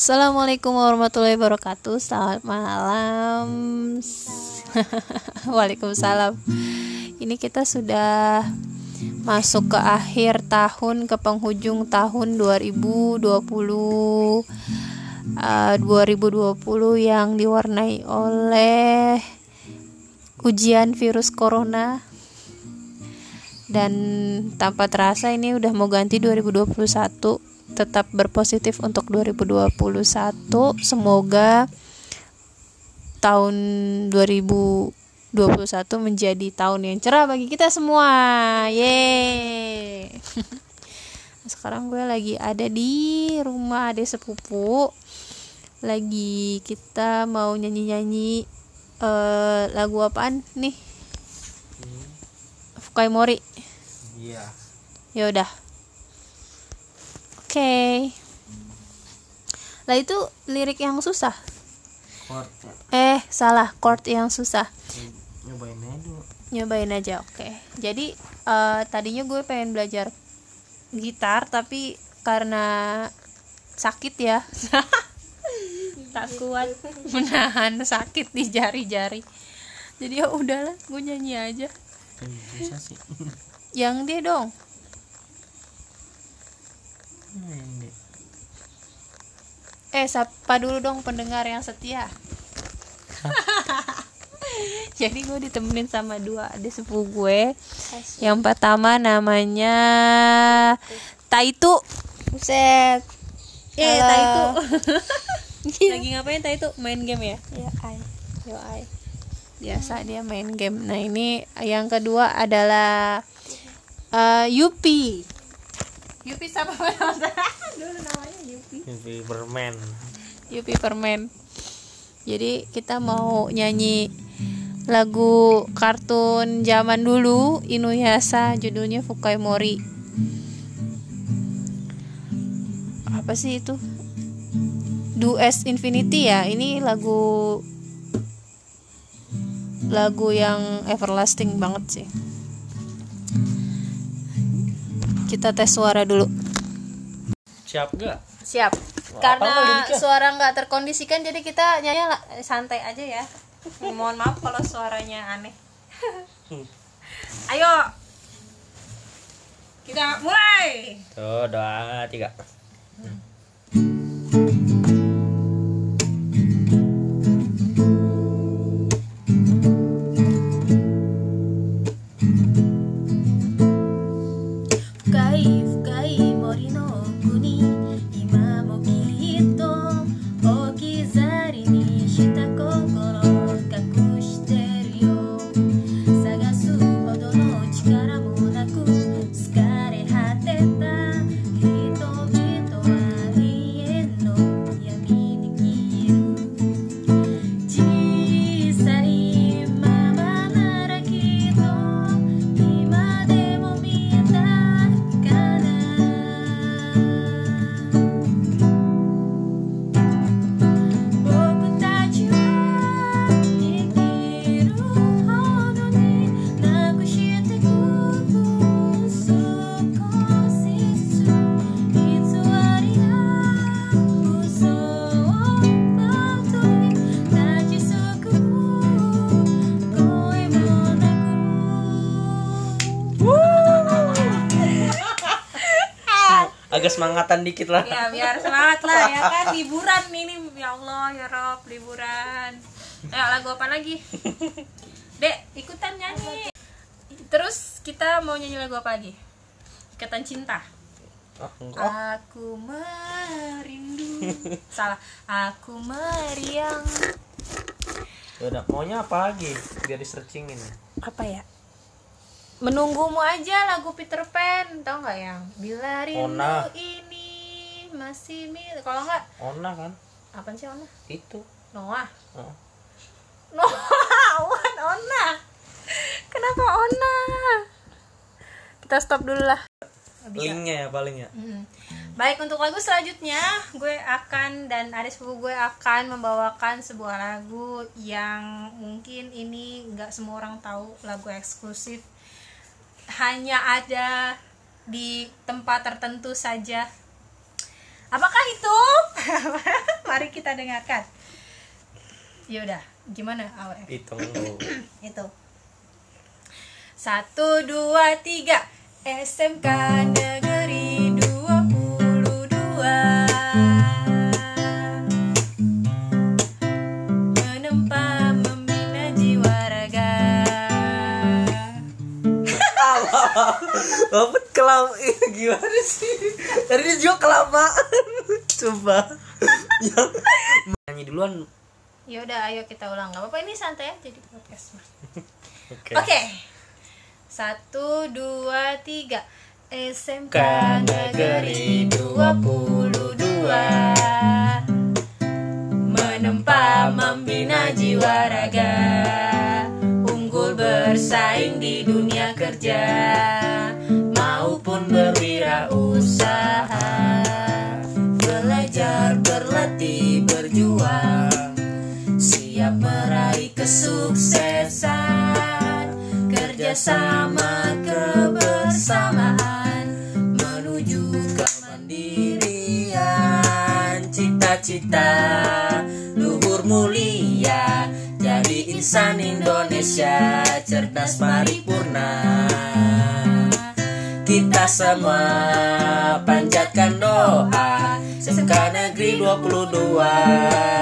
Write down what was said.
Assalamualaikum warahmatullahi wabarakatuh. Selamat malam. Waalaikumsalam. Ini kita sudah masuk ke akhir tahun ke penghujung tahun 2020 uh, 2020 yang diwarnai oleh ujian virus corona dan tanpa terasa ini udah mau ganti 2021 tetap berpositif untuk 2021 semoga tahun 2021 menjadi tahun yang cerah bagi kita semua. Ye sekarang gue lagi ada di rumah ade sepupu. Lagi kita mau nyanyi-nyanyi uh, lagu apaan nih? Fukai Mori Iya. ya udah okay. lah itu lirik yang susah Chord. eh salah chord yang susah Nyobain aja dulu. nyobain aja oke jadi eh, tadinya gue pengen belajar gitar tapi karena sakit ya tak kuat menahan sakit di jari-jari jadi ya udahlah gue nyanyi aja sih. yang dia dong Eh sapa dulu dong pendengar yang setia. Jadi gue ditemenin sama dua adik sepupu gue. Yang pertama namanya Taitu. Buset. eh. Taitu. Lagi ngapain Taitu? Main game ya? Ya, ay. Yo, ai. biasa dia main game. Nah ini yang kedua adalah eh, Yupi Yupi siapa dulu namanya Yupi. Ini bermain. Yupi permen. Jadi kita mau nyanyi lagu kartun zaman dulu Inuyasha judulnya Fukai Mori. Apa sih itu? Do as Infinity ya? Ini lagu lagu yang everlasting banget sih kita tes suara dulu Siap gak? Siap. Wah, Karena suara nggak terkondisikan, jadi kita nyanyi santai aja ya. Mohon maaf kalau suaranya aneh. Hmm. Ayo, kita mulai. Tuh, doa tiga. Fukai fukai mori no kuni, ima Agak semangatan dikit lah. ya biar semangat lah ya kan. Liburan ini ya Allah ya Rob liburan. Ayo lagu apa lagi? Dek ikutan nyanyi. Terus kita mau nyanyi lagu apa lagi? Ikatan cinta. Oh, aku merindu. Salah. Aku meriang. Udah, maunya apa lagi? Biar di searchingin. apa ya menunggumu aja lagu Peter Pan tau nggak yang bila rindu Ona. ini masih mil kalau nggak Ona kan? apa sih Ona Itu. Noah Oh. Noah Wan Ona kenapa Ona kita stop dulu lah Bisa. Linknya ya paling ya. Mm. Baik untuk lagu selanjutnya gue akan dan adik sepupu gue akan membawakan sebuah lagu yang mungkin ini nggak semua orang tahu lagu eksklusif hanya ada di tempat tertentu saja. Apakah itu? kita dengarkan. Yaudah, gimana awal Hitung dulu. itu satu dua tiga SMK Negeri Bapak kelam ini gimana sih? Tadi dia juga kelamaan. Coba. Yang nyanyi duluan. yaudah ayo kita ulang nggak apa-apa ini santai aja di podcast mas Oke. Oke. Satu, dua, tiga. SMK Negeri 22 Menempa membina jiwa raga Unggul bersaing di dunia kerja meraih kesuksesan. Kerjasama kebersamaan Menuju kemandirian. Cita-cita luhur mulia Jadi insan Indonesia. Cerdas paripurna. Kita semua panjatkan doa. SMK Negeri 22